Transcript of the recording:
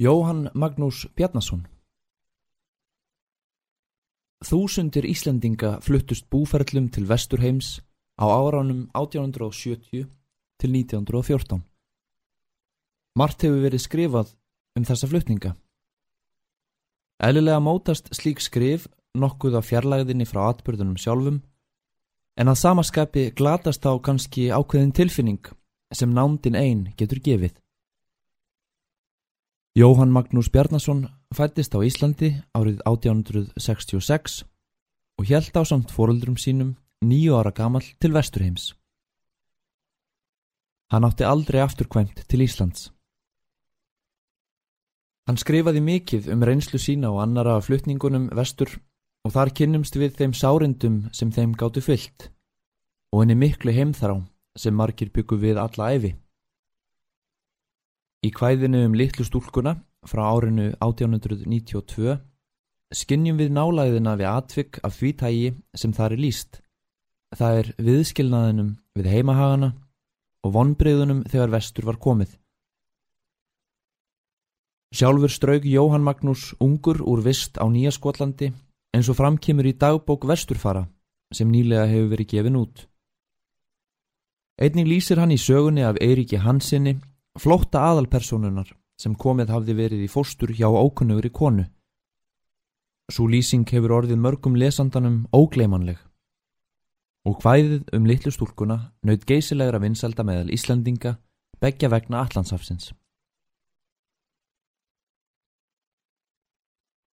Jóhann Magnús Bjarnason Þúsundir Íslendinga fluttust búferlum til Vesturheims á áránum 1870 til 1914. Mart hefur verið skrifað um þessa flutninga. Eðlilega mótast slík skrif nokkuð af fjarlæðinni frá atbyrðunum sjálfum en að samaskapi glatast á kannski ákveðin tilfinning sem nándin einn getur gefið. Jóhann Magnús Bjarnason fættist á Íslandi árið 1866 og hjælt á samt fóruldrum sínum nýju ára gamal til Vesturheims. Hann átti aldrei afturkvæmt til Íslands. Hann skrifaði mikið um reynslu sína og annara flutningunum vestur og þar kynnumst við þeim sárindum sem þeim gáttu fyllt og henni miklu heimþrá sem margir byggu við alla æfi. Í kvæðinu um litlu stúlkuna frá árinu 1892 skinnjum við nálaðina við atvik af því tægi sem það er líst. Það er viðskilnaðinum við heimahagana og vonbreyðunum þegar vestur var komið. Sjálfur strauk Jóhann Magnús ungur úr vist á Nýja Skotlandi eins og framkymur í dagbók vesturfara sem nýlega hefur verið gefin út. Einning lýsir hann í sögunni af Eiríki Hansinni flótta aðalpersonunar sem komið hafði verið í fóstur hjá ókunnugri konu. Svo lýsing hefur orðið mörgum lesandanum ógleimanleg. Og hvæðið um litlu stúlkuna naut geysilegra vinselda meðal Íslandinga begja vegna Allandsafsins.